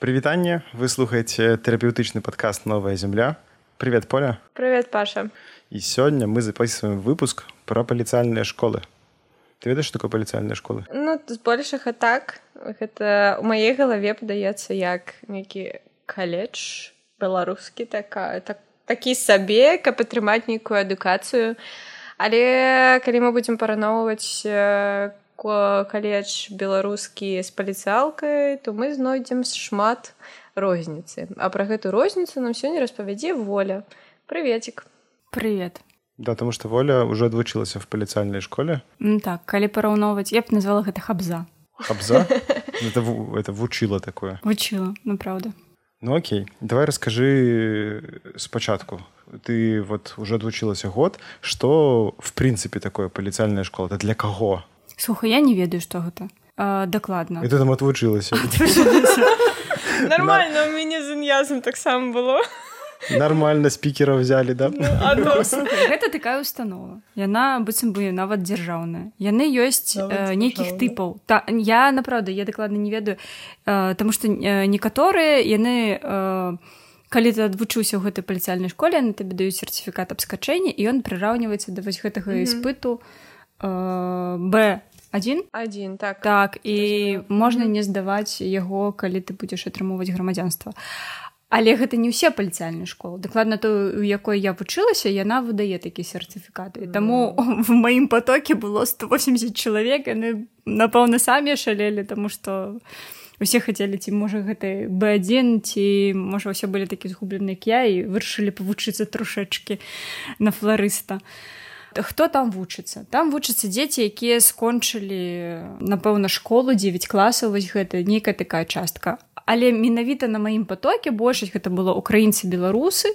Прывітанне вы слухаеце тэрапеўтычны падкаст новая земля привет поля. Привет паша. І сёння мы записываем выпуск про паліцыяльныя школы ты ведаеш такое паліцыяльныя школы ну збольшага так гэта у маей галаве падаецца як нейкі каледж беларускі такая так такі сабе каб атрымаць нейкую адукацыю. Але калі мы будзем параўноўваць каледж беларускі з паліцыялкай то мы знойдзем шмат розніцы. А пра гэту розніцу нам сёння распавядзе воля. Прыветик привет да тому что воля уже адвучылася в паліцыяльнай школе. Ну, так калі параўноўваць я б назвала гэта хабза. Хабза? Это, это вучыла такое. Вучыла ну правда ну окей давай расскажы спачатку. Ты вот уже адвучылася год. Что в прынцыпе такое паліцыяльная школа? Это для каго Слухай, я не ведаю што гэта дакладна і ты там отвучылася нормально у мяне з ін'язам таксама было. Нормально спікера взяли да? Ну, гэта такая установа. Яна быццам бы нават дзяржаўная яны ёсць нейкіх тыпаў та я направда я дакладна не ведаю таму што некаторыя яны калі ты адвучыўся ў гэтай паліцыяльнай школе на табе даюць сертыфікат абскачэння і ён прыраўніваецца да вось гэтага іспыту б один один так. Так і можна не здаваць яго калі ты будзеш атрымоўваць грамадзянства. Але гэта не ўсе паліцыяльныя школы дакладна то у якой я вучылася яна выдае такі сертыфікаты таму в маім потоке было 180 чалавек яны напэўна самі шалелі тому что усе хацелі ці можа гэты b1 ці можа ўсе былі такі згублены як я і вырашылі павучыцца трушачки на флорыста а хто там вучыцца? Там вучацца дзеці якія скончылі напэўна школу 9 класаў вось гэта нейкая такая частка. Але менавіта на маім потоке большасць гэта было украінцы беларусы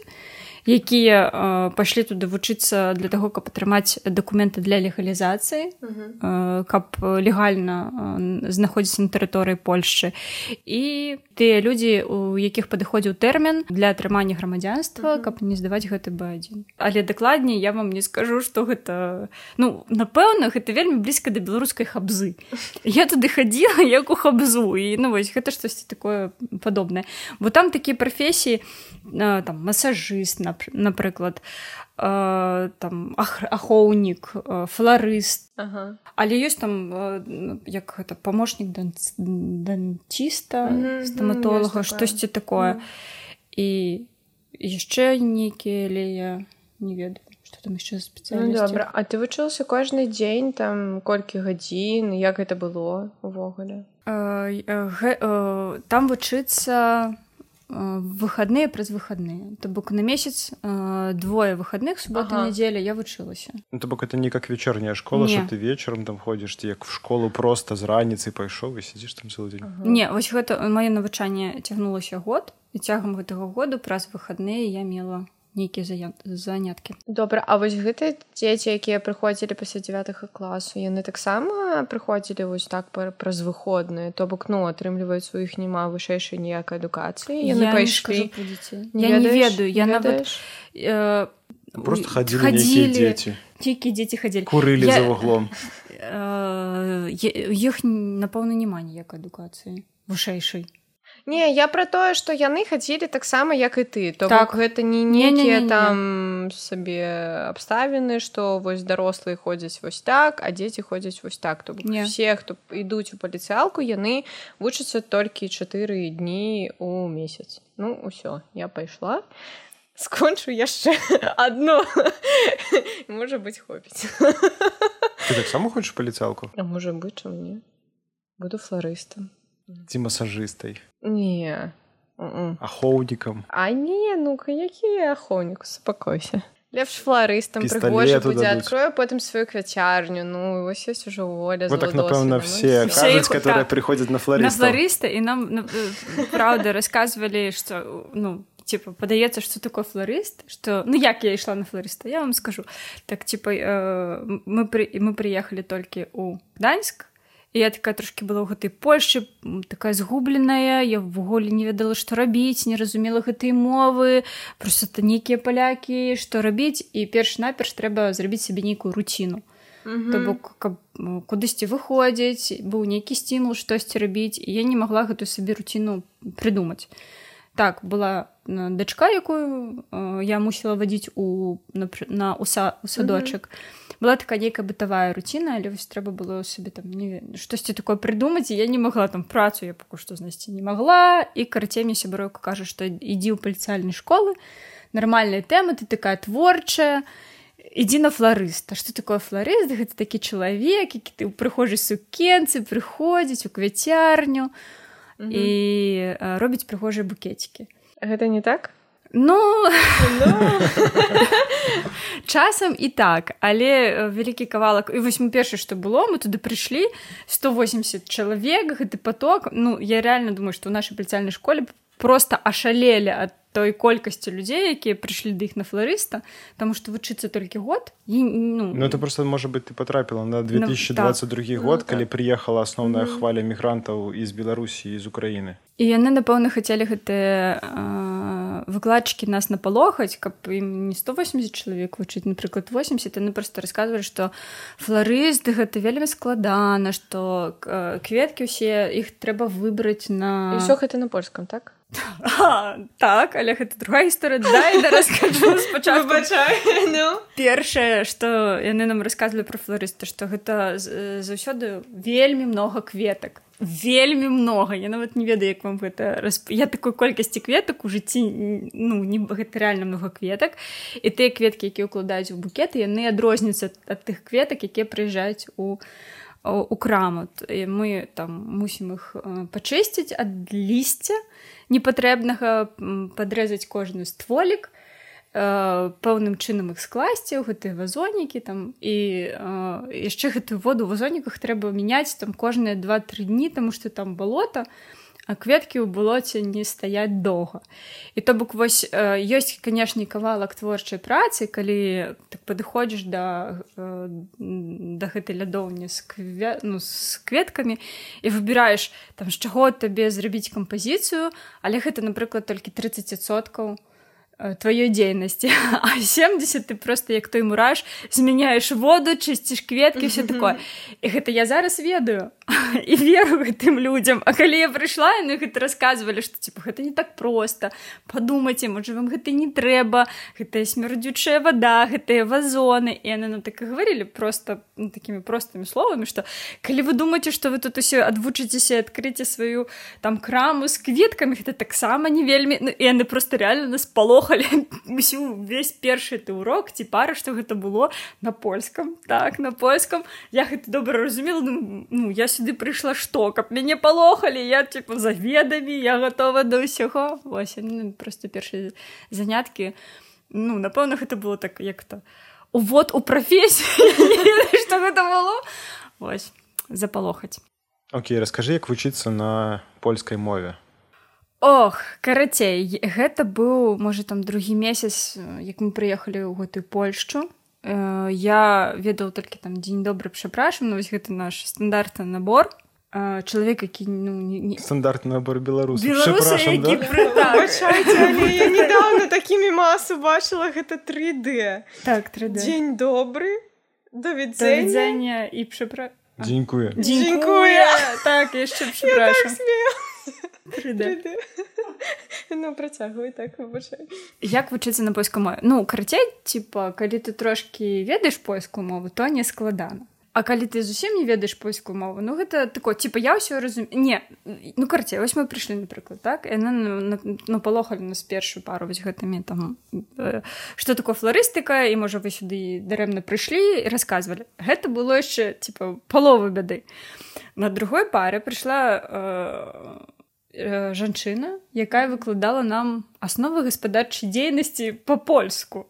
якія э, пайшлі туды вучыцца для таго каб атрымаць дакументы для легалізацыі э, каб легальна э, знаходзіцца на тэрыторыі польшчы. І тыя людзі у якіх падыходзіў тэрмін для атрымання грамадзянства каб не здаваць гэты б1 але дакладней я вам не скажу что гэта ну напэўна гэта вельмі блізка да беларускай хабзы. Я туды хадзіла як у хабзу і ну вось гэта штосьці такое падобнае. Бо там такія прафесіі там масажыст на напрыклад э, там ах, ахоўнік э, флорыст ага. але ёсць там э, як гэта помощнік дантіста стаматолага штосьці такое. І яшчэ нейкія але я не ведаю там яшчэ спецыяльна ну, добра. А ты вучыўся кожны дзень там колькі гадзін як гэта было увогуле там вучыцца выходные праз выходные то бок на месяц двое выходных суббота ага. неделя я вучылася ну, то бок это не как вечерняя школа что ты вечаром там ходишь ты як в школу просто з раніцы пайшоў і сидзіш там целый день. Ага. не вось гэта мае навучанне цягнулася год і цягам гэтага году праз выходные я мела нейкія заняткі добра А вось гэты дзеці якія прыходзілі пасля 9 класу яны таксама прыходзілі вось так праз выходныя то бок ну атрымліваюць сваіх няма вышэйшай ніякай адукацыі яны пайшлі я не ведаю я нават э, просто хадзілі дзеці тількі дзеці хадзілі курылі я... за вуглом іх напэўна няма ніякай адукацыі вышэйшай Не я пра тое што яны хацелі таксама як і ты. То так. гэта не некія там сабе абставіны што вось дарослыя ходзяць вось так а дзеці ходзяць вось так. То не. все хто ідуць у паліцыялку яны вучацца толькі чатыры дні у месяц. Ну ўсё я пайшла скончу яшчэ одно можа быць хопіць. Таксама хочаш паліцалку а можа быць чым не? Буду флорыстам ці масажыстай не ахоўнікам а не ну-ка які ахоўнік супакойся лепш флорыстам прыгожа будзе адкрою потым сваю квяцярню ну вось ёсць ужо воля вот так напэўна все кажуць, которые прыходзяць на флорыста і нам праўда расказвалі што ну типа падаецца что такое флорыст что ну як я ішла на флорыста я вам скажу. Так типа э, мы при мы приехали толькі у даньск я такая трошки была ў гэтай польльшчы такая згубленая я ввогуле не ведала што рабіць не разумела гэтай мовы просто это нейкія палякі што рабіць. І перш наперш трэба зрабіць сабе нейкую руціну. То бок каб кудысьці выходзіць быў нейкі стимул штосьці рабіць і я не магла гэтую сабе руціну прыдумаць. Так была дачка якую э, я мусіла вадзіць у на, на уса у садочак была такая нейкая бытавая руціна але вось трэба было сабе там не штосьці такое прыдумаць я не магла там працу я паку што знайсці не магла і карацей мне сяброўка кажа што ідзі ў паліцыяльнай школы нармальная тэма ты такая творчая ідзі на фларыста что такое фларыст гэта такі чалавек які ты ў прыхожай сукенцы прыходзіць у квяцярню і робіць прыгожыя букетики. Гэта не так ну, ну. часам і так але вялікі кавалак і вось мы першае што было мы туды прыйшлі 180 чалавек гэты поток ну я реально думаю што ў нашай пальцяльнай школе просто ашалелі ад той колькасці людзей якія прыйшлі да іх на флорыста тому что вучыцца толькі год і ну, ну это просто можа быть ты потрапіла на 2022 ну, так. год ну, калі так. приехала асноўная mm. хваля мігрантаў з беларусі з украіны і яны напэўна хацелі гэтыя выкладчыкі нас напалохаць каб ім не 180 чалавек вучыць напрыклад 80 яны просто рассказывалі что флорысты гэта вельмі складана что кветкі ўсе іх трэба выбраць на ўсё гэта на польскам так? А, так але гэта другая гісторыя. Дай да раскажу спачатку. Ну. першае што яны нам расказвалі пра флорыста што гэта заўсёды вельмі многа кветак вельмі многа. Я нават не ведаю як вам гэта расп... я такой колькасці кветак у жыцці ну не гэта реально много кветак і тыя кветкі якія ўкладаюць у букеты яны адрозніцца ад тых кветак якія прыязджаюць у у краму. І мы там мусім іх пачысціць ад лісця непатрэбнага падрэзаць кожны стволік пэўным чынам іх скласці ў гэтыя вазонікі там і яшчэ гэтую воду. Ў вазоніках трэба мяняць там кожныя два-тры дні таму што там балота а кветкі ў болоце не стаяць доўга і то бок вось ёсць канешне кавалак творчай працы калі так падыходзіш да да гэтай лядоўні з кве... ну, з кветкамі і выбіраеш там з чаго табе зрабіць кампазіцыю але гэта напрыклад толькі 30соткаў тваёй дзейнасці а 70 ты просто як той мураш змяняеш воду чысціш кветкі все такое. І гэта я зараз ведаю і веру гэтым людзям А калі я прыйшла яны гэта рассказывалі што типа гэта не так просто. Подумайце можа вам гэта не трэба гэтая смярдзючая вода гэтыя вазоны і яны нам так і говорили просто ну, такими простымі словамі что калі вы думаете что вы тут усе адвучыцеся адкрыце сваю там краму з кветкамі гэта таксама не вельмі ну, яны просто реально нас палохалі усю весь першы ты урок ці пара что гэта было на польском. Так на польском. Я гэта добра разумела ну я сюды прыйшла што каб мяне палохалі? Я типа за ведамі я готова да ўсяго. Вось просто першыя заняткі. Ну напэўна гэта было так як-то увод у прафесію что гэта было? Вось запалохаць. Окей расскажы як вучыцца на польскай мове Ох карацей гэта быў можа там другі месяц як мы прыехалі ў гэтую польшчу. Э, я ведаў толькі там дзень добры прапрашам ну, вось гэта наш стандартны набор. Э, чалавек які ну, не, стандартны набор беларус недавно такімі масу бачыла гэта 3D так 3D. дзень добры давідзення і пшапра дзенькуе дзенькуе так яшчэ ну працягвай так выбачай як вучыцца на польскую мову? Ну карацей типа калі ты трошки ведаеш польскую мову то не складана. А калі ты зусім не ведаеш польскую мову ну гэта тако типа я ўсё разум не ну карце вось мы прыйшлі напрыклад так яна ну палохалі нас першую пару вось гэтымі там что э, такое флорыстыка і можа вы сюды дарэмна прыйшлі і рассказывалі гэта было яшчэ типа паловы бяды. На другой паре прыйшла э, Э, жанчына якая выкладала нам асновы гаспадарчай дзейнасці по-польску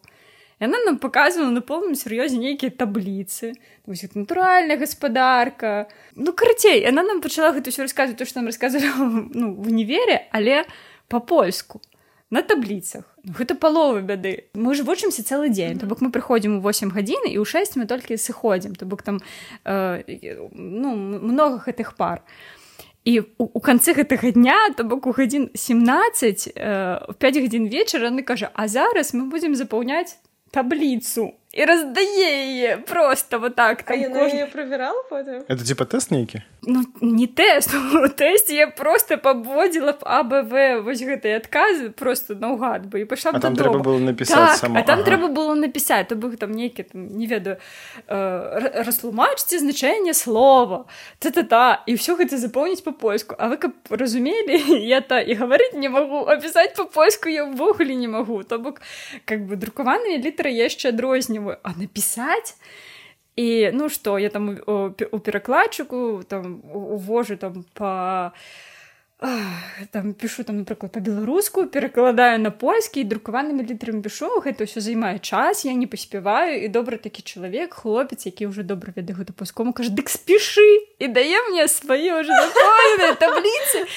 яна нам показывала на поўным сур'ёзе нейкія табліцы. Натуральная гаспадарка. Ну карацей яна нам пачала гэта ўсё расказваць то што нам расказвала ну в універе але по-польску на табліцах. Ну, гэта палова бяды. Мы ж вучымся цэлы дзень. То бок мы прыходзім у 8 гадзін і ў 6 мы толькі сыходзім. То бок там э, ну много гэтых пар. а і у, у канцы гэтага дня то бок у гадзін 17 э, 5 гадзін вечара яны кажа а зараз мы будзем запаўняць табліцу і роздає її просто вот так. Там, а я кож... її провірала потім? Це типа тест нейкі? Ну, не тест, у тесті я просто пободила в АБВ ось гэтай адказы просто наугад бы і пайшла А там додому. трэба было напісаць так, сама. А там ага. трэба было напісаць, то бок там нейкі там не ведаю э, растлумачце значэнне слова та-та-та і ўсё гэта запоўніць па-польску А вы каб разумелі я та і гаварыць не магу апісаць па-польску я ўвогуле не магу то бок как бы друкаваныя літары яшчэ адрозніваю а напісаць і ну што я там у, у перакладчыку там увожу там па там пішу там напрыклад па-беларуску перакладаю на польскі друкаванымі літарамі пішу гэта ўсё займае час я не паспяваю і добры такі чалавек хлопец які ўжо добра ведае гэту польскому кажа дык спішы і дае мне свае ўжо табліцы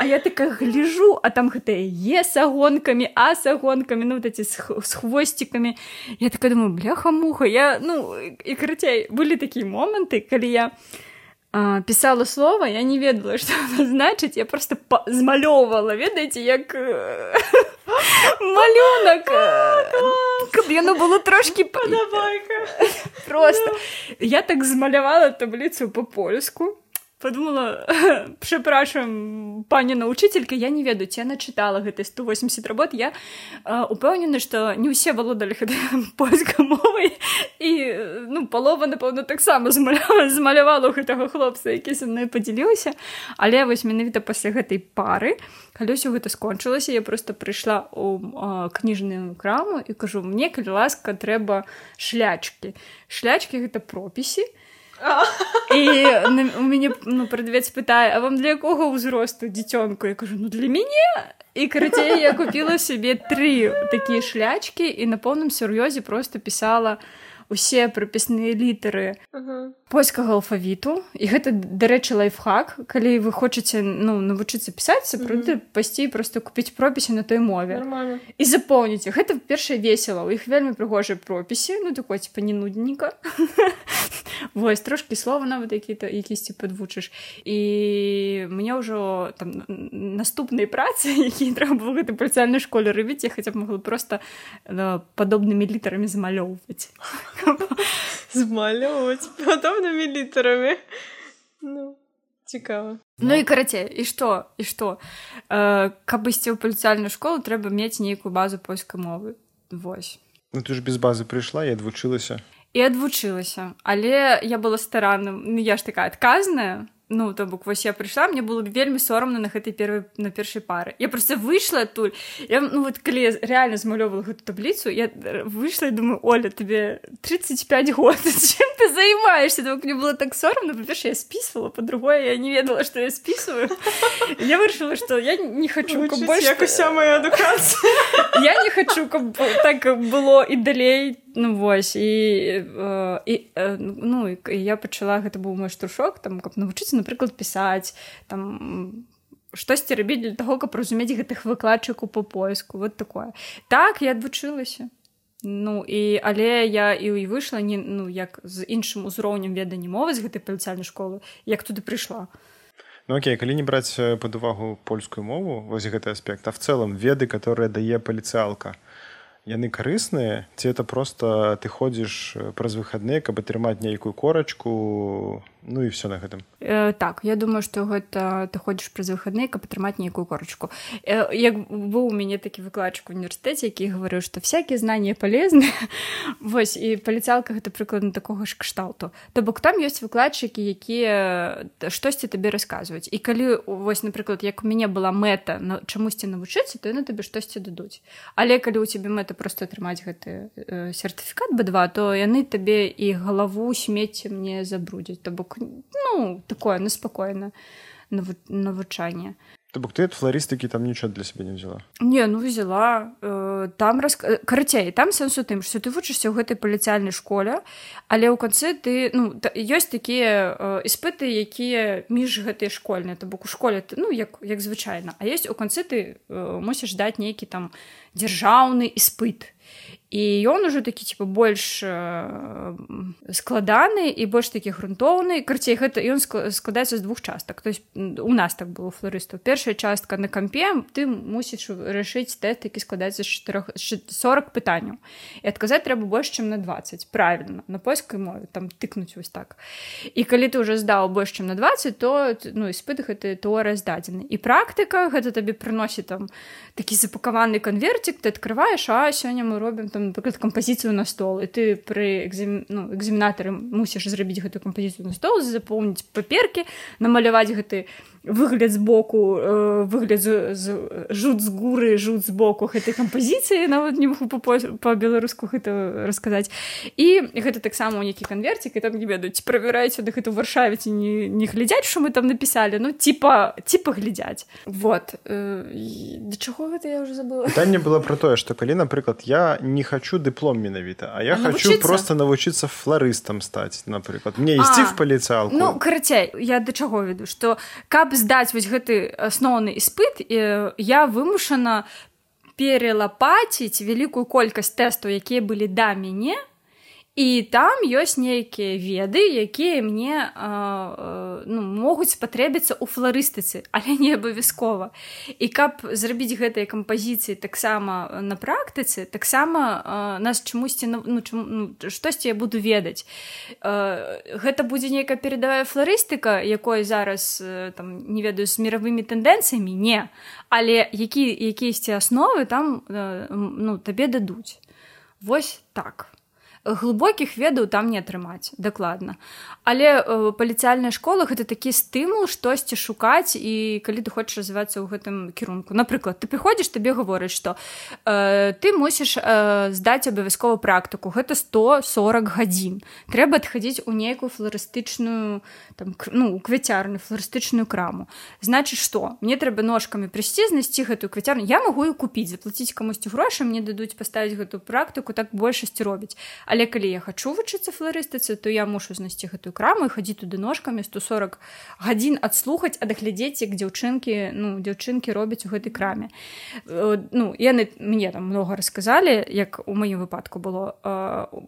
А я такая гляжу а там гэтыя е с агонкамі а с агонкамі ну вот з хвосцікамі я такая думаю бляха-муха я ну і карацей былі такія моманты калі я а, писала слово я не ведала что значыць я просто змалёўвала ведаеце як малюнак каб яно было трошки падабайка просто. Я так змалявала табліцу по-польску подумала препрашиваем пані научителька я не ведаю ці она чытала гэтай 180 работ я упэўнены что не ўсе валодалі польскай мовай і ну палова напэўна таксама змалявала гэтага хлопца які са мной падзяліўся але вось менавіта пасля гэтай пары калі ўсё гэта скончылася я просто прыйшла у кніжную краму і кажу мне калі ласка трэба шлячки шлячки гэта пропісі і у мяне ну прадавец пытае а вам для якога ўзросту дзіцёнку я кажу ну для мяне і карацей я купіла сябе тры такія шлячкі і на поўным сур'ёзе просто пісала усе прапісныя літары польскага алфавіту. І гэта дарэчы лайфхак. Калі вы хочаце ну навучыцца пісаць сапраўды пасцей просто купіць пропісе на той мове. І запомніце гэта першае весела. У іх вельмі прыгожыя пропісе ну такой типа не нудненька вось трошки слова нават які то якісьці падвучыш і мне ўжо там наступнай працы які трэба было гэтай пальцальнай школе рабіць я хаця б могла просто падобнымі літарамі замалёўваць змалёўваць падобнымі літарамі ну цікава ну і карацей і што і што э, каб ісці ў паліцыяльную школу трэба мець нейкую базу польскай мовы вось. Ну ты ж без базы прыйшла і адвучылася і адвучылася але я была старанным ну, я ж такая адказная ну то бок вось я прыйшла мне было вельмі сорамна на гэтай первой на першай пары я просто выйшла адтуль я ну вот калі реально змалёвала гэту табліцу я выйшла і думаю оля тебе 35 год чем ты займаешься то мне было так сорамна па-перша я списывала по-другое я не ведала что я списываю я вырашыла что я не хочу больше як уся моя адукацыя я не хочу каб так было і далей ну вось і і ну і я пачала гэта быў мой штуршок там каб навучыцца напрыклад пісаць там штосьці рабіць для таго каб разумець гэтых выкладчыкаў по поиску вот такое. Так я адвучылася. Ну і але я і і выйшла не ну як з іншым узроўнем ведання мовы з гэтай паліцыяльнай школы як туды прыйшла. Ну, окей, калі не браць пад увагу польскую мову вось гэты аспект а в целом веды которые дае паліцыялка яны карысныя ці это просто ты ходзіш праз выхадныя каб атрымаць нейкую корачку ну і все на гэтым? Э, так я думаю что гэта ты ходзіш праз выхадныя каб атрымаць нейкую корачку. Э, як быў у мяне такі выкладчык універсітэце які гаварыў што всякие знания полезны вось і паліцалка гэта прыкладна такога ж кшталту. То бок там ёсць выкладчыкі якія штосьці табе расказваюць. І калі вось напрыклад як у мяне была мэта на чамусьці навучыцца то яны табе штосьці дадуць. Але калі у цябе мэта просто атрымаць гэты э, сертыфікат b2 то яны табе і галаву смецце мне забрудзяць то бок ну такое неспакойна навучанне То бок ты ад фларыстыкі там нічого для сябе не взяла? Не ну взяла э, там рас... карацей там сэнс у тым што ты вучышся ў гэтай паліцыяльнай школе але ў канцы ты ну та, ёсць такія э, іспыты якія між гэтай школьнай то бок у школе ты ну як як звычайна а ёсць у канцы ты э, мусіш даць нейкі там дзяржаўны іспыт і ён ужо такі типа больш э, складаны і больш такі грунтоўны карцей гэта ён складаецца з двух частак то есть у нас так было флорыстаў першая частка на кампе ты мусіш рашыць тэст які складаецца з 4 40 пытанняў і адказаць трэба больш чым на 20 правильно на польскай мове там тыкнуць вось так. І калі ты уже здаў больш чым на 20 то ну іспыт гэты тэорыя здадзены і практыка гэта табе прыносіць там такі запакаваны канверцік ты открываешь а сёння мы робім там напрыклад кампазіцыю на стол і ты пры экзам... ну, экзаменатары мусіш зрабіць гэтую кампазіцыю на стол запоўніць паперкі намаляваць гэты выгляд збоку э, выгляд з, з жут з гуры жут з боку гэтай кампазіцыі нават не могу па-беларуску гэта расказаць і гэта таксама у нейкі канверцік і там не ведаюць правяраюць да гэта варшаве ці не, не глядзяць што мы там напісалі ну типа типа глядзяць вот э, да чаго гэта я уже забыла? Пытанне было про тое што калі напрыклад я не хочу дыплом менавіта а я а хочу навучыцца? просто навучыцца фларыстам стаць напрыклад мне ісці в паліцыялку ну карацей я да чаго веду што каб здаць вось гэты асноўны іспыт я вымушана пералапаціць вялікую колькасць тэстаў якія былі да мяне і там ёсць нейкія веды якія мне э, э, ну, могуць спатрэбіцца ў фларыстыцы але не абавязкова. І каб зрабіць гэтай кампазіцыі таксама на практыцы таксама э, нас чамусьці ну, чам, ну, штосьці я буду ведаць. Э, гэта будзе нейкая перадавая фларыстыка якой зараз э, там не ведаю з міравымі тэндэнцыямі? Не. Але які якісьці асновы там э, ну табе дадуць. Вось так глыбокіх ведаў там не атрымаць дакладна але э, паліцыяльная школа гэта такі стымул штосьці шукаць і калі ты хочаш развівацца ў гэтым кірунку. Напрыклад ты прыходзіш табе гаворыць што э, ты мусіш э, здаць абавязкова практыку гэта 140 гадзін. Трэба адхадзіць у нейкую флорыстычную там ну квяцярную флорыстычную краму значит что мне трэба ножкамі прыйсці знайсці гэтую квяцярну я магу купіць заплаціць камусьці грошы мне дадуць паставіць гэтую практыку так большасці робіць але калі я хочу вучыцца флорыстыцы то я мушу знайсці гэтую краму і хадзі туды ножкамі 140 гадзін адслухаць адаглядзець як дзяўчынкі ну дзяўчынкі робяць у гэтай краме. Э, ну яны мне там много расказалі як у маім выпадку было.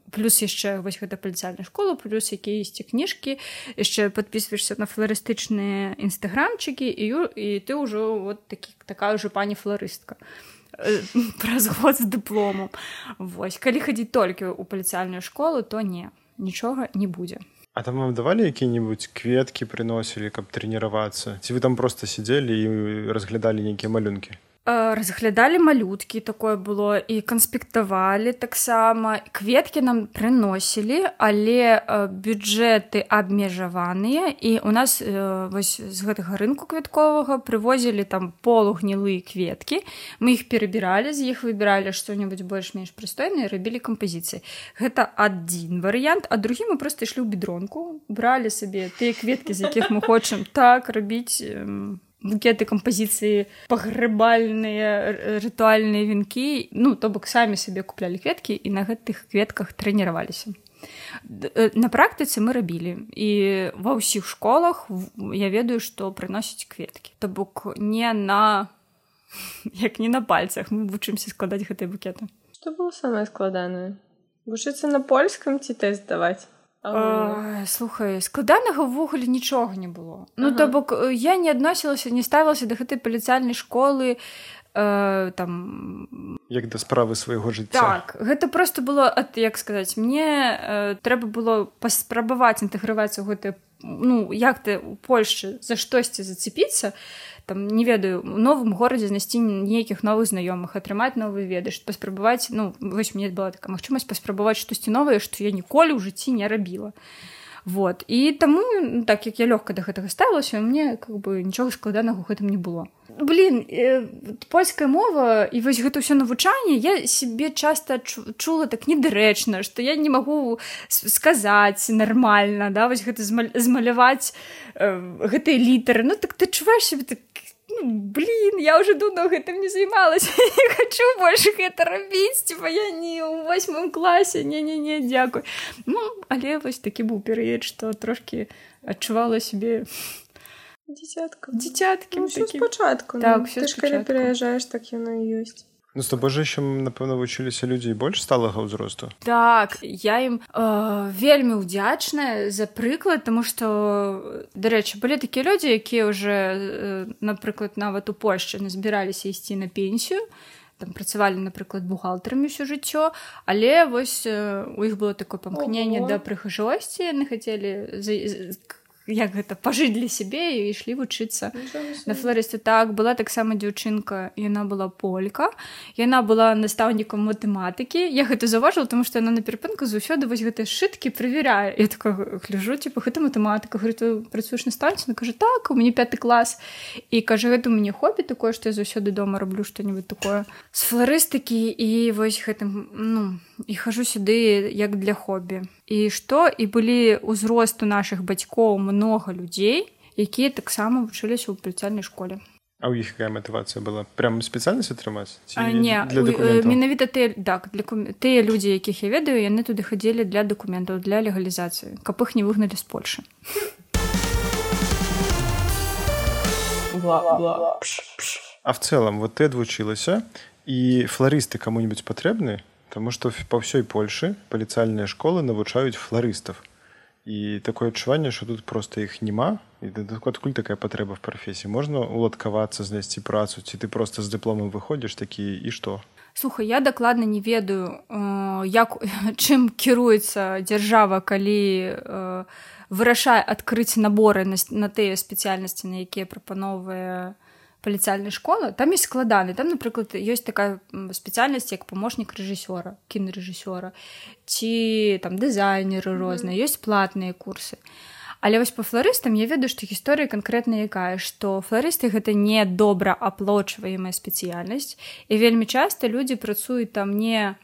Плюс яшчэ вось гэта паліцыяльная школа плюс якісьці кніжкі яшчэ подписываешься на флорыстычныя інстаграмчыкі і і ты ўжо вот такі такая ўжо пані флорыстка то Э, праз год з дыпломам Вось. Калі хадзіць толькі ў паліцыяльную школу то не нічога не будзе. А там вам давалі якія-небудзь кветкі прыносілі каб трэніравацца? Ці вы там проста сядзелі і разглядалі нейкія малюнкі разглядалі малюткі такое было і канспектавалі таксама кветкі нам прыносілі але бюджэты абмежаваныя і у нас вось з гэтага рынку квятковага прывозілі там полугнілыя кветкі. Мы іх перабіралі з іх выбіралі што-небудзь больш-менш прыстойныя рабілі кампазіцыі. Гэта адзін варыянт а другі мы просто ішлі ў бедронку бралі сабе тыя кветкі з якіх мы хочам так рабіць букеты кампазіцыі пагрыбальныя рытуальныя вінкі ну то бок самі сабе куплялі кветкі і на гэтых кветках трэніраваліся. Э, на практыцы мы рабілі. І ва ўсіх школах я ведаю што прыносяць кветкі. То бок не на як не на пальцах мы вучымся складаць гэтыя букеты. Што было самае складанае? Вучыцца на польскам ці тэст даваць слухай складанага ўвогуле нічога не было ну ага. то бок я не адносілася не ставілася да гэтай паліцыяльнай школы э, там як да справы свайго жыцця так гэта просто было ад як сказаць мне э, трэба было паспрабаваць інтэгравацца ў гэты ну як ты у польльшчы за штосьці зацепіцца то там не ведаю у новым горадзе знайсці нейкіх новых знаёмых атрымаць новы веды паспрабаваць ну вось мне была такая магчымасць паспрабаваць штосьці новае што я ніколі ў жыцці не рабіла вот. І таму ну, так як я лёгка да гэтага ставілася мне как бы нічога складанага у гэтым не было. Блин э, польская мова і вось гэта ўсё навучанне я себе часто чула так недарэчна что я не магу сказаць нормально да вось гэта змаляваць э, гэтыя літары. Ну так ты чуваеш себе так ну, блин я уже давно гэтым не займалась не хочу больше гэта рабіць типа я не ў восьмым класе не не не дзякуй ну але вось такі быў перыяд что трошки адчувала себе дзіцятка дзіцяткі ну, спачатку так, ну, ты ж калі пераязджаеш так яно ёсць Ну, з тобой же еще напэўна вучыліся людзі больш сталага ўзросту так я ім э, вельмі ўдзячная за прыклад тому что дарэчы былі такія людзі якія уже э, напрыклад нават у польшчы назбіраліся ісці на пенсію там працавалі напрыклад бухгалтарамі ўсё жыццё але вось э, у іх было такое памкненне да прыхажосці яны хацелі за як гэта пажыць для сябе і ішлі вучыцца на флорысце так была таксама дзяўчынка яна была полька. Яна была настаўнікам матэматыкі. Я гэта заўважыла тому што яна на перапынку заўсёды вось гэтыя шыткі правяряе я такая гляжу типа гэта матэматыка говорю працуеш на станцію кажа так у мяне пяты клас і кажа гэта мне хобі такое што я заўсёды дома раблю што-нибудь такое з флорыстыкі і вось гэтым ну і хожу сюды як для хобі і што і былі ўзросту наших бацькоў много людзей якія таксама вучыліся ў паліцыяльнай школе. А ў іх якая матывацыя была? Прям спецыяльнасць атрымаць? Не менавіта ты так для тыя людзі якіх я ведаю яны туды хадзілі для дакументаў для легалізацыі каб іх не выгналі з Польшы. А в целом вот ты адвучылася і фларысты кому-нибудь патрэбны Таму што па ўсёй Польшы паліцыяльныя школы навучаюць фларыстаў. І такое адчуванне, што тут проста іх няма і адкуль такая патрэба в прафесіі можна уладкавацца знайсці працу ці ты просто з дыпломам выходзіш такі і што слухай я дакладна не ведаю як чым кіруецца дзяржава калі вырашае адкрыць наборы на, на тыя спецыяльнасці на якія прапановвае паліцыяльнай школы. Там есть складаны там напрыклад ёсць такая спецыяльнасць як памочнік рэжысёра кінарэжысёра ці там дызайнеры розныя ёсць платныя курсы. Але вось по флорыстам я ведаю што гісторыя канкрэтна якая што флорысты гэта не добра аплочваемая спецыяльнасць і вельмі часта людзі працуюць там не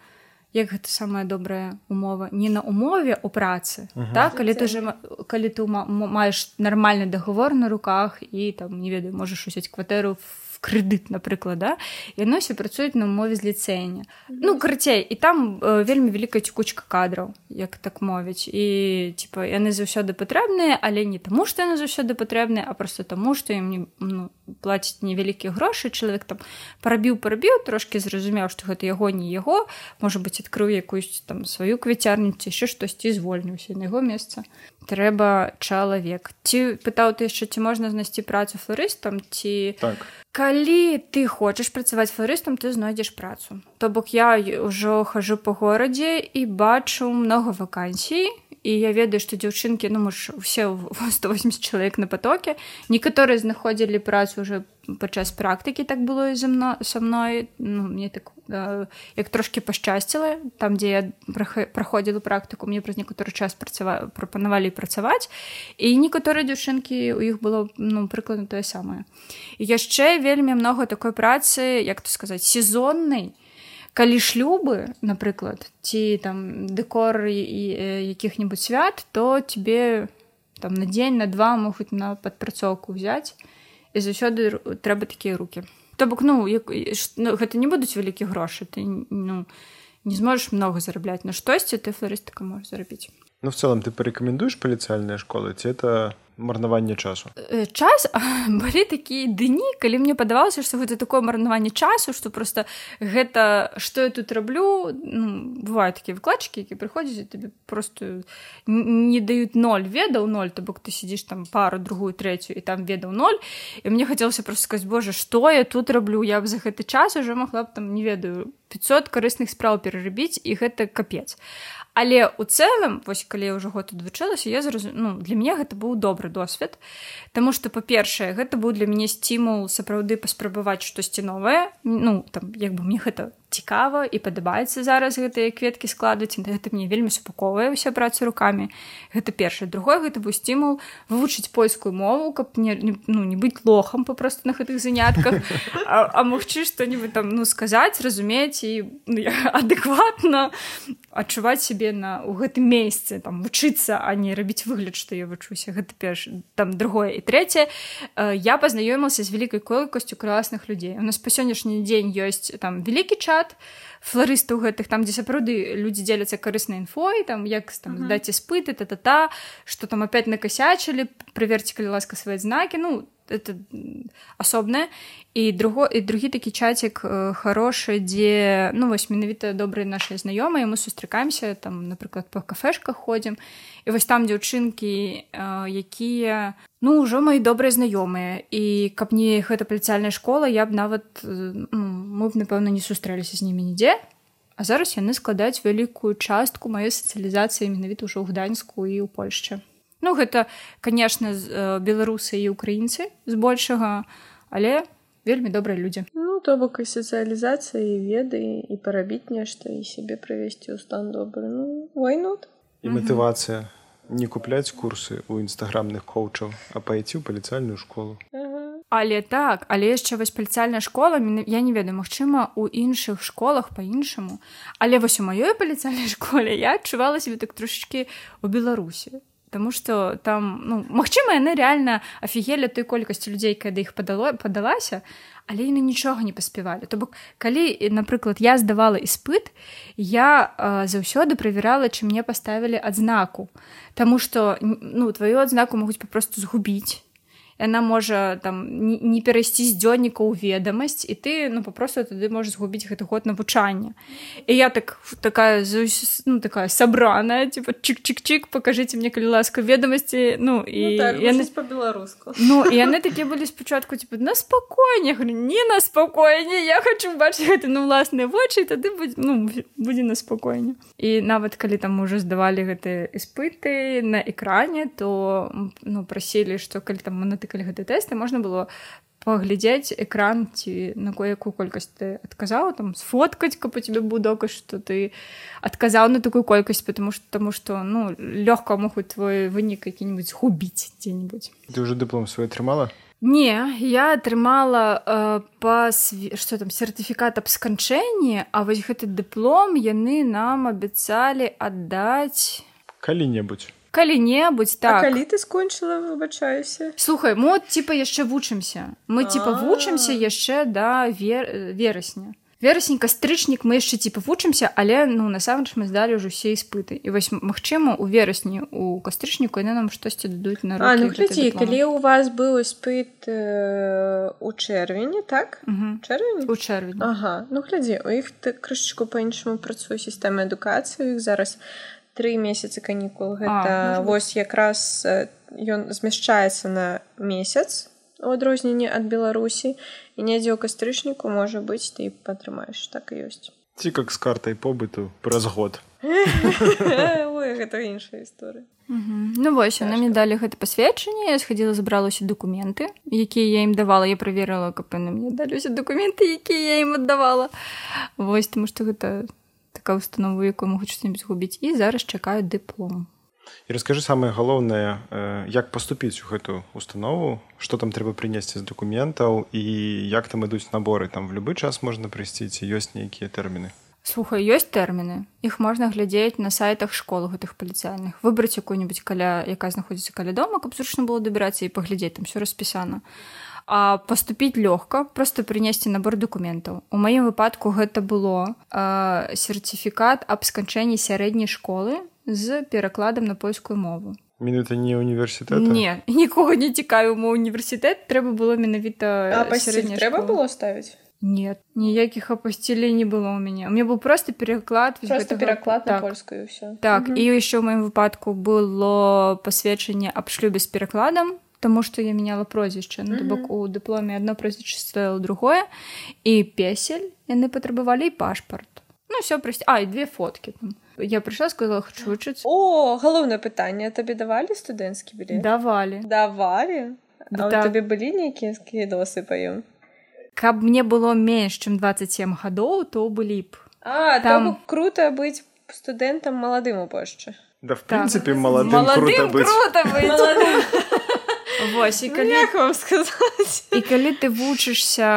як гэта самая добрая умова. Не на умове у працы uh -huh. так? Калі ты же калі ты маеш нармальны договор на руках і там не ведаю можаш усяць кватэру в крэдыт напрыклад да яно все працуюць на мове з ліцэня ну карцей і там э, вельмі вялікая цікучка кадраў як так мовіць і типа яны заўсёды патрэбныя але не таму што яны заўсёды патрэбныя а просто таму што ім не ну, плаціць невялікія грошы чалавек там парабіў парабіў трошки зразумеў што гэта яго не яго можа быть адкрыў якусь там сваю квяцярню ці яшчэ штосьці звольніўся на яго месца трэба чалавек ці пытаў ты яшчэ ці можна знайсці працу флорыстам ці так калі ты хочаш працаваць флорыстам ты знойдзеш працу. То бок я ўжо хожу по горадзе і бачу много вакансій і я ведаю што дзяўчынкі ну муж усе 180 чалавек на потоке некаторыя знаходзілі працу уже падчас практыкі так было і за мно са мной ну, мне так Э, як трошки пашчасціла там дзе я праходзіла практыку мне праз некаторы час працава прапанавалі працаваць і некаторыя дзяўчынкі у іх было ну прыкладна тое самае яшчэ вельмі много такой працы як то сказаць сезоннай калі шлюбы напрыклад ці там дэкор і якіх-небудзь свят то тебе там на дзень на два могуць на падпрацоўку ўзяць і заўсёды трэба такія руки то бок ну, як, ну гэта не будуць вялікі грошы ты ну, не зможаш много зарабляць. На штосьці ты флорыстыка можаш зарабіць. Ну в целом ты парэкамендуеш паліцыяльныя школы ці это марнаванне часу? Э, час былі такія дні калі мне падавалася што гэта такое марнаванне часу што просто гэта што я тут раблю ну, бываюць такія выкладчыкі які прыходзяць табе просто не даюць ноль ведаў ноль то бок ты сидзіш там пару другую трэцюю і там ведаў ноль. І мне хацелася просто сказаць Боже што я тут раблю я б за гэты час уже магла б там не ведаю 500 карысных спраў перарабіць і гэта капец але у цэлым вось калі я ўжо год адвучылася я зразу ну для мяне гэта быў добры досвед. Таму што па-першае гэта быў для мяне сцімул сапраўды паспрабаваць штосьці новае. Ну там як бы мне гэта цікава і падабаецца зараз гэтыя кветкі складваць гэта мне вельмі супаковая ўся праца руками гэта першае другое гэта быў стимул вывучыць польскую мову каб не, не ну не быць лохам папросту на гэтых занятках а, а магчы што-нибудь там ну сказаць разумець і ну, адэкватна адчуваць сябе на у гэтым месцы там вучыцца а не рабіць выгляд што я вучуся. Гэта перш там другое і трэцяе. Я пазнаёмілася з вялікай колькасцю класных людзей. У нас па сённяшні дзень ёсць там вялікі час чат флорыстаў гэтых там дзе сапраўды людзі дзеляцца карыснай інфой там як там здаць іспыты та та та что там опять накасячылі праверці калі ласка свае знакі ну это асобнае і друго і другі такі чацік э, хорошы дзе ну вось менавіта добрыя нашыя знаёмыя мы сустракаемся там напрыклад па кафешках ходзім і вось там дзяўчынкі э, якія ну ўжо мои добрыя знаёмыя і каб не гэта паліцыяльная школа я б нават ну, мы б напэўна не сустрэліся з імі нідзе а зараз яны складаюць вялікую частку маёй сацыялізацыі менавіта ўжо ў гданьску і ў польшчы ну гэта канешне беларусы і украінцы збольшага але вельмі добрыя людзі. Ну то бок і сацыялізацыя і веды і парабіць нешта і сябе прывесці ў стан добры. Ну войнут і матывацыя не купляць курсы у інстаграмных коучаў а пайці ў паліцыяльную школу. Але так але яшчэ вось паліцыяльная школа я не ведаю Мачыма у іншых школах по-іншаму але вось у маёй паліцыяльнай школе я адчувала себе так трошачки у беларусі Таму што там ну, магчыма, яны рэальна афігелі той колькасці людзей, кады іх падало падалася, але яны нічога не паспявалі. То бок калі, напрыклад, я здавала іспыт, я э, заўсёды правярала, чым мне паставілі адзнаку. Таму што ну, тваю адзнаку могуць папросту згубіць яна можа там не перайсці з дзённіка ў ведамасць і ты ну папросту тады можаш згубіць гэты год навучання. І я так такая ну, такая сабраная типа чик-чик-чик покажите мне калі ласка ведамасці ну і ну, так, яны по-беларуску ну і яны такія былі спачатку типа на спакойне не на спакойне я хочу бачыць гэты ну уласныя вочы тады будзе ну будзе на спакойне і нават калі там уже здавалі гэтыя іспыты на экране то ну прасілі што калі там мы на ты калі гэты тэсты можна было паглядзець экран ці на кое-якую колькасць ты адказаў там сфоткаць каб у тебе быў доказ што ты адказаў на такую колькасць потому что тому что ну лёгка могуць твой вынік які-нибудь губіць дзе-нибудь ты уже дыплом свой атрымала? Не я атрымала э, па что там сертыфікат аб сканчэнні а вось гэты дыплом яны нам абяцалі аддаць калі-небудзь калі-небудзь так. калі ты скончыла выбачаюся. Слухай мод типа яшчэ вучымся мы типа вучымся яшчэ да вер верасня верасень кастрычнік мы яшчэ типа вучымся але ну насамрэч мы здалі ўжо усе іспыты і вось магчыма у верасні у кастрычніку яны нам штосьці дадуць на а, ну, глядзі, калі у вас быў іспыт э, у чэрвені так? Чэрвень у чэрвень ага. Ну глядзі у іх ты крышачку па-іншаму працую сістэмы адукацыі іх зараз тры месяцы канікул гэта а, вось якраз ён змяшчаецца на месяц у адрозненні ад беларусі. І недзе ў кастрычніку можа быць ты падтрымаеш. Так і ёсць. Ці как з картай побыту праз год. Гэта іншая гісторыя. Ну вось яны мне далі гэта пасведчанне. Я схадзіла забралася документы якія я ім давала. Я праверыла каб яны мне даліся документы якія я ім аддавала. Вось таму што гэта такая установа якую могуць што-нибудь згубіць і зараз чакаюць дыплом і расскажы самае галоўнае як паступіць у гэту установу что там трэба прынесці з дакументаў і як там ідуць наборы там в любы час можна прыйсці ці ёсць нейкія тэрміны слухай ёсць тэрміны іх можна глядзець на сайтах школ гэтых паліцыяльных выбраць якую-нибудь каля якая знаходзіцца каля дома каб зручна было дабірацца і паглядзець там все распісана а поступіць лёгка просто прынесці набор документаў у маім выпадку гэта было сертифікат аб сканчэнні сярэдняй школы з перакладам на польскую мову. Мінута не універсітэт не нікога не цікавіў мой універсітэт трэба было менавіта трэба было ставіць нет ніякіх апусцілей не было у мяне у меня был просто пераклад просто гэтага... пераклад так. на польскую все так угу. і еще ў маім выпадку было пасведчанне аб шлюбе з перакладам Таму што я мяняла прозвішча ну, mm -hmm. бок у дыпломе адно прозвішча стаіла другое. І песель яны патрабавалі і пашпарт Ну все прыйсці а і две фоткі там. Я прыйшла сказала хочу вучыць о галоўнае пытанне табе давалі студэнцкі былі давалі давалі да, так. табе былі нейкія скідосы паём каб мне было менш чым 27 гадоў то былі б. А там круто быць студэнтам маладым у пошчы да в прынцыпе так. маладым, маладым круто быць. Круто быць. Вось, і ну, калі... вам сказаць і калі ты вучышся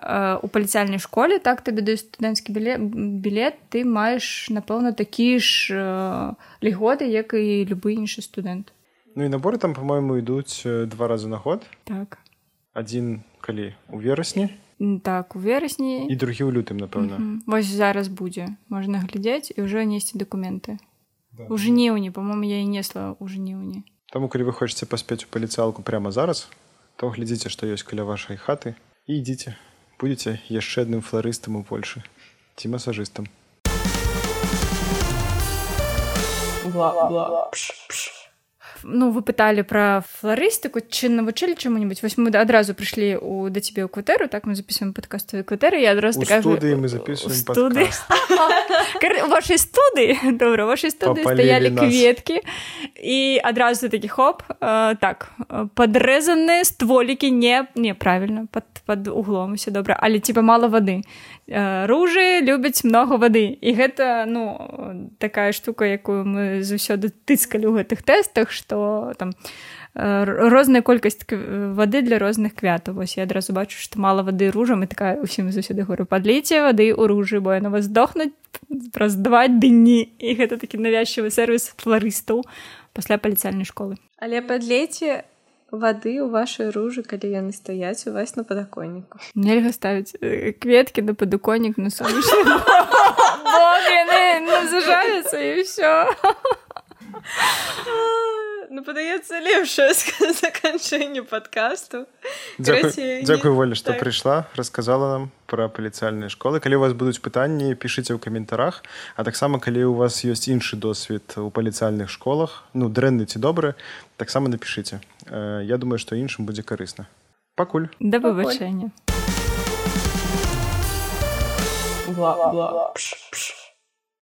э, у паліцыяльнай школе так табе даюць студэнцкі білет білет ты маеш напэўна такі ж э, льготы як і любы іншы студэнт Ну і наборы там по-моему ідуць два разы на год. Так. Адзін калі у верасні так у верасні і другі ў лютым напэўна вось зараз будзе можна глядзець і ўжо несці дакументы да. у жніўні по-моему я і несла ў жніўні Таму калі вы хочаце паспець у паліцыялку прямо зараз то глядзіце што ёсць каля вашай хаты і ідзіце будзеце яшчэ адным фларыстам у польшы ці масажыстам ну вы пыталі пра фларыстыку чы навучылі чаму-нибудь вось мы адразу прыйшлі у да цябе ў кватэру так мы записываем падкаставыя кватэры я адразу студыі мы записываем студы вашай студыі добра вашай студыі стаялі кветкі і адразу такі хоп так падрэзаныя стволікі не неправільна под под углом усе добра але типа мала вады ружы любяць много вады і гэта ну такая штука якую мы заўсёды тыцкалі ў гэтых тэстах што што там розная колькасць вады для розных квятаў. Вось я адразу бачу што мала вады ружам і такая усім заўсёды говорю падліце вады ў ружы бо яна вас здохнуць праз два дні. І гэта такі навязчывы сервіс фларыстаў пасля паліцыяльнай школы. Але падлеце вады ў вашай ружы калі яны стаяць у вас на падаконніку. Нельга ставіць кветкі на падаконнік на сонечны зажаюцца і ўсё ну падаецца лепшае заканчэнне падкасту Дзякую волі што так. прыйшла расказала нам пра паліцыяльныя школы. Калі у вас будуць пытанні пішыце ў каментарах а таксама калі у вас ёсць іншы досвед у паліцыяльных школах ну дрэнны ці добры таксама напішыце Я думаю што іншым будзе карысна пакуль. Да выбачэння Бла, бла, бла.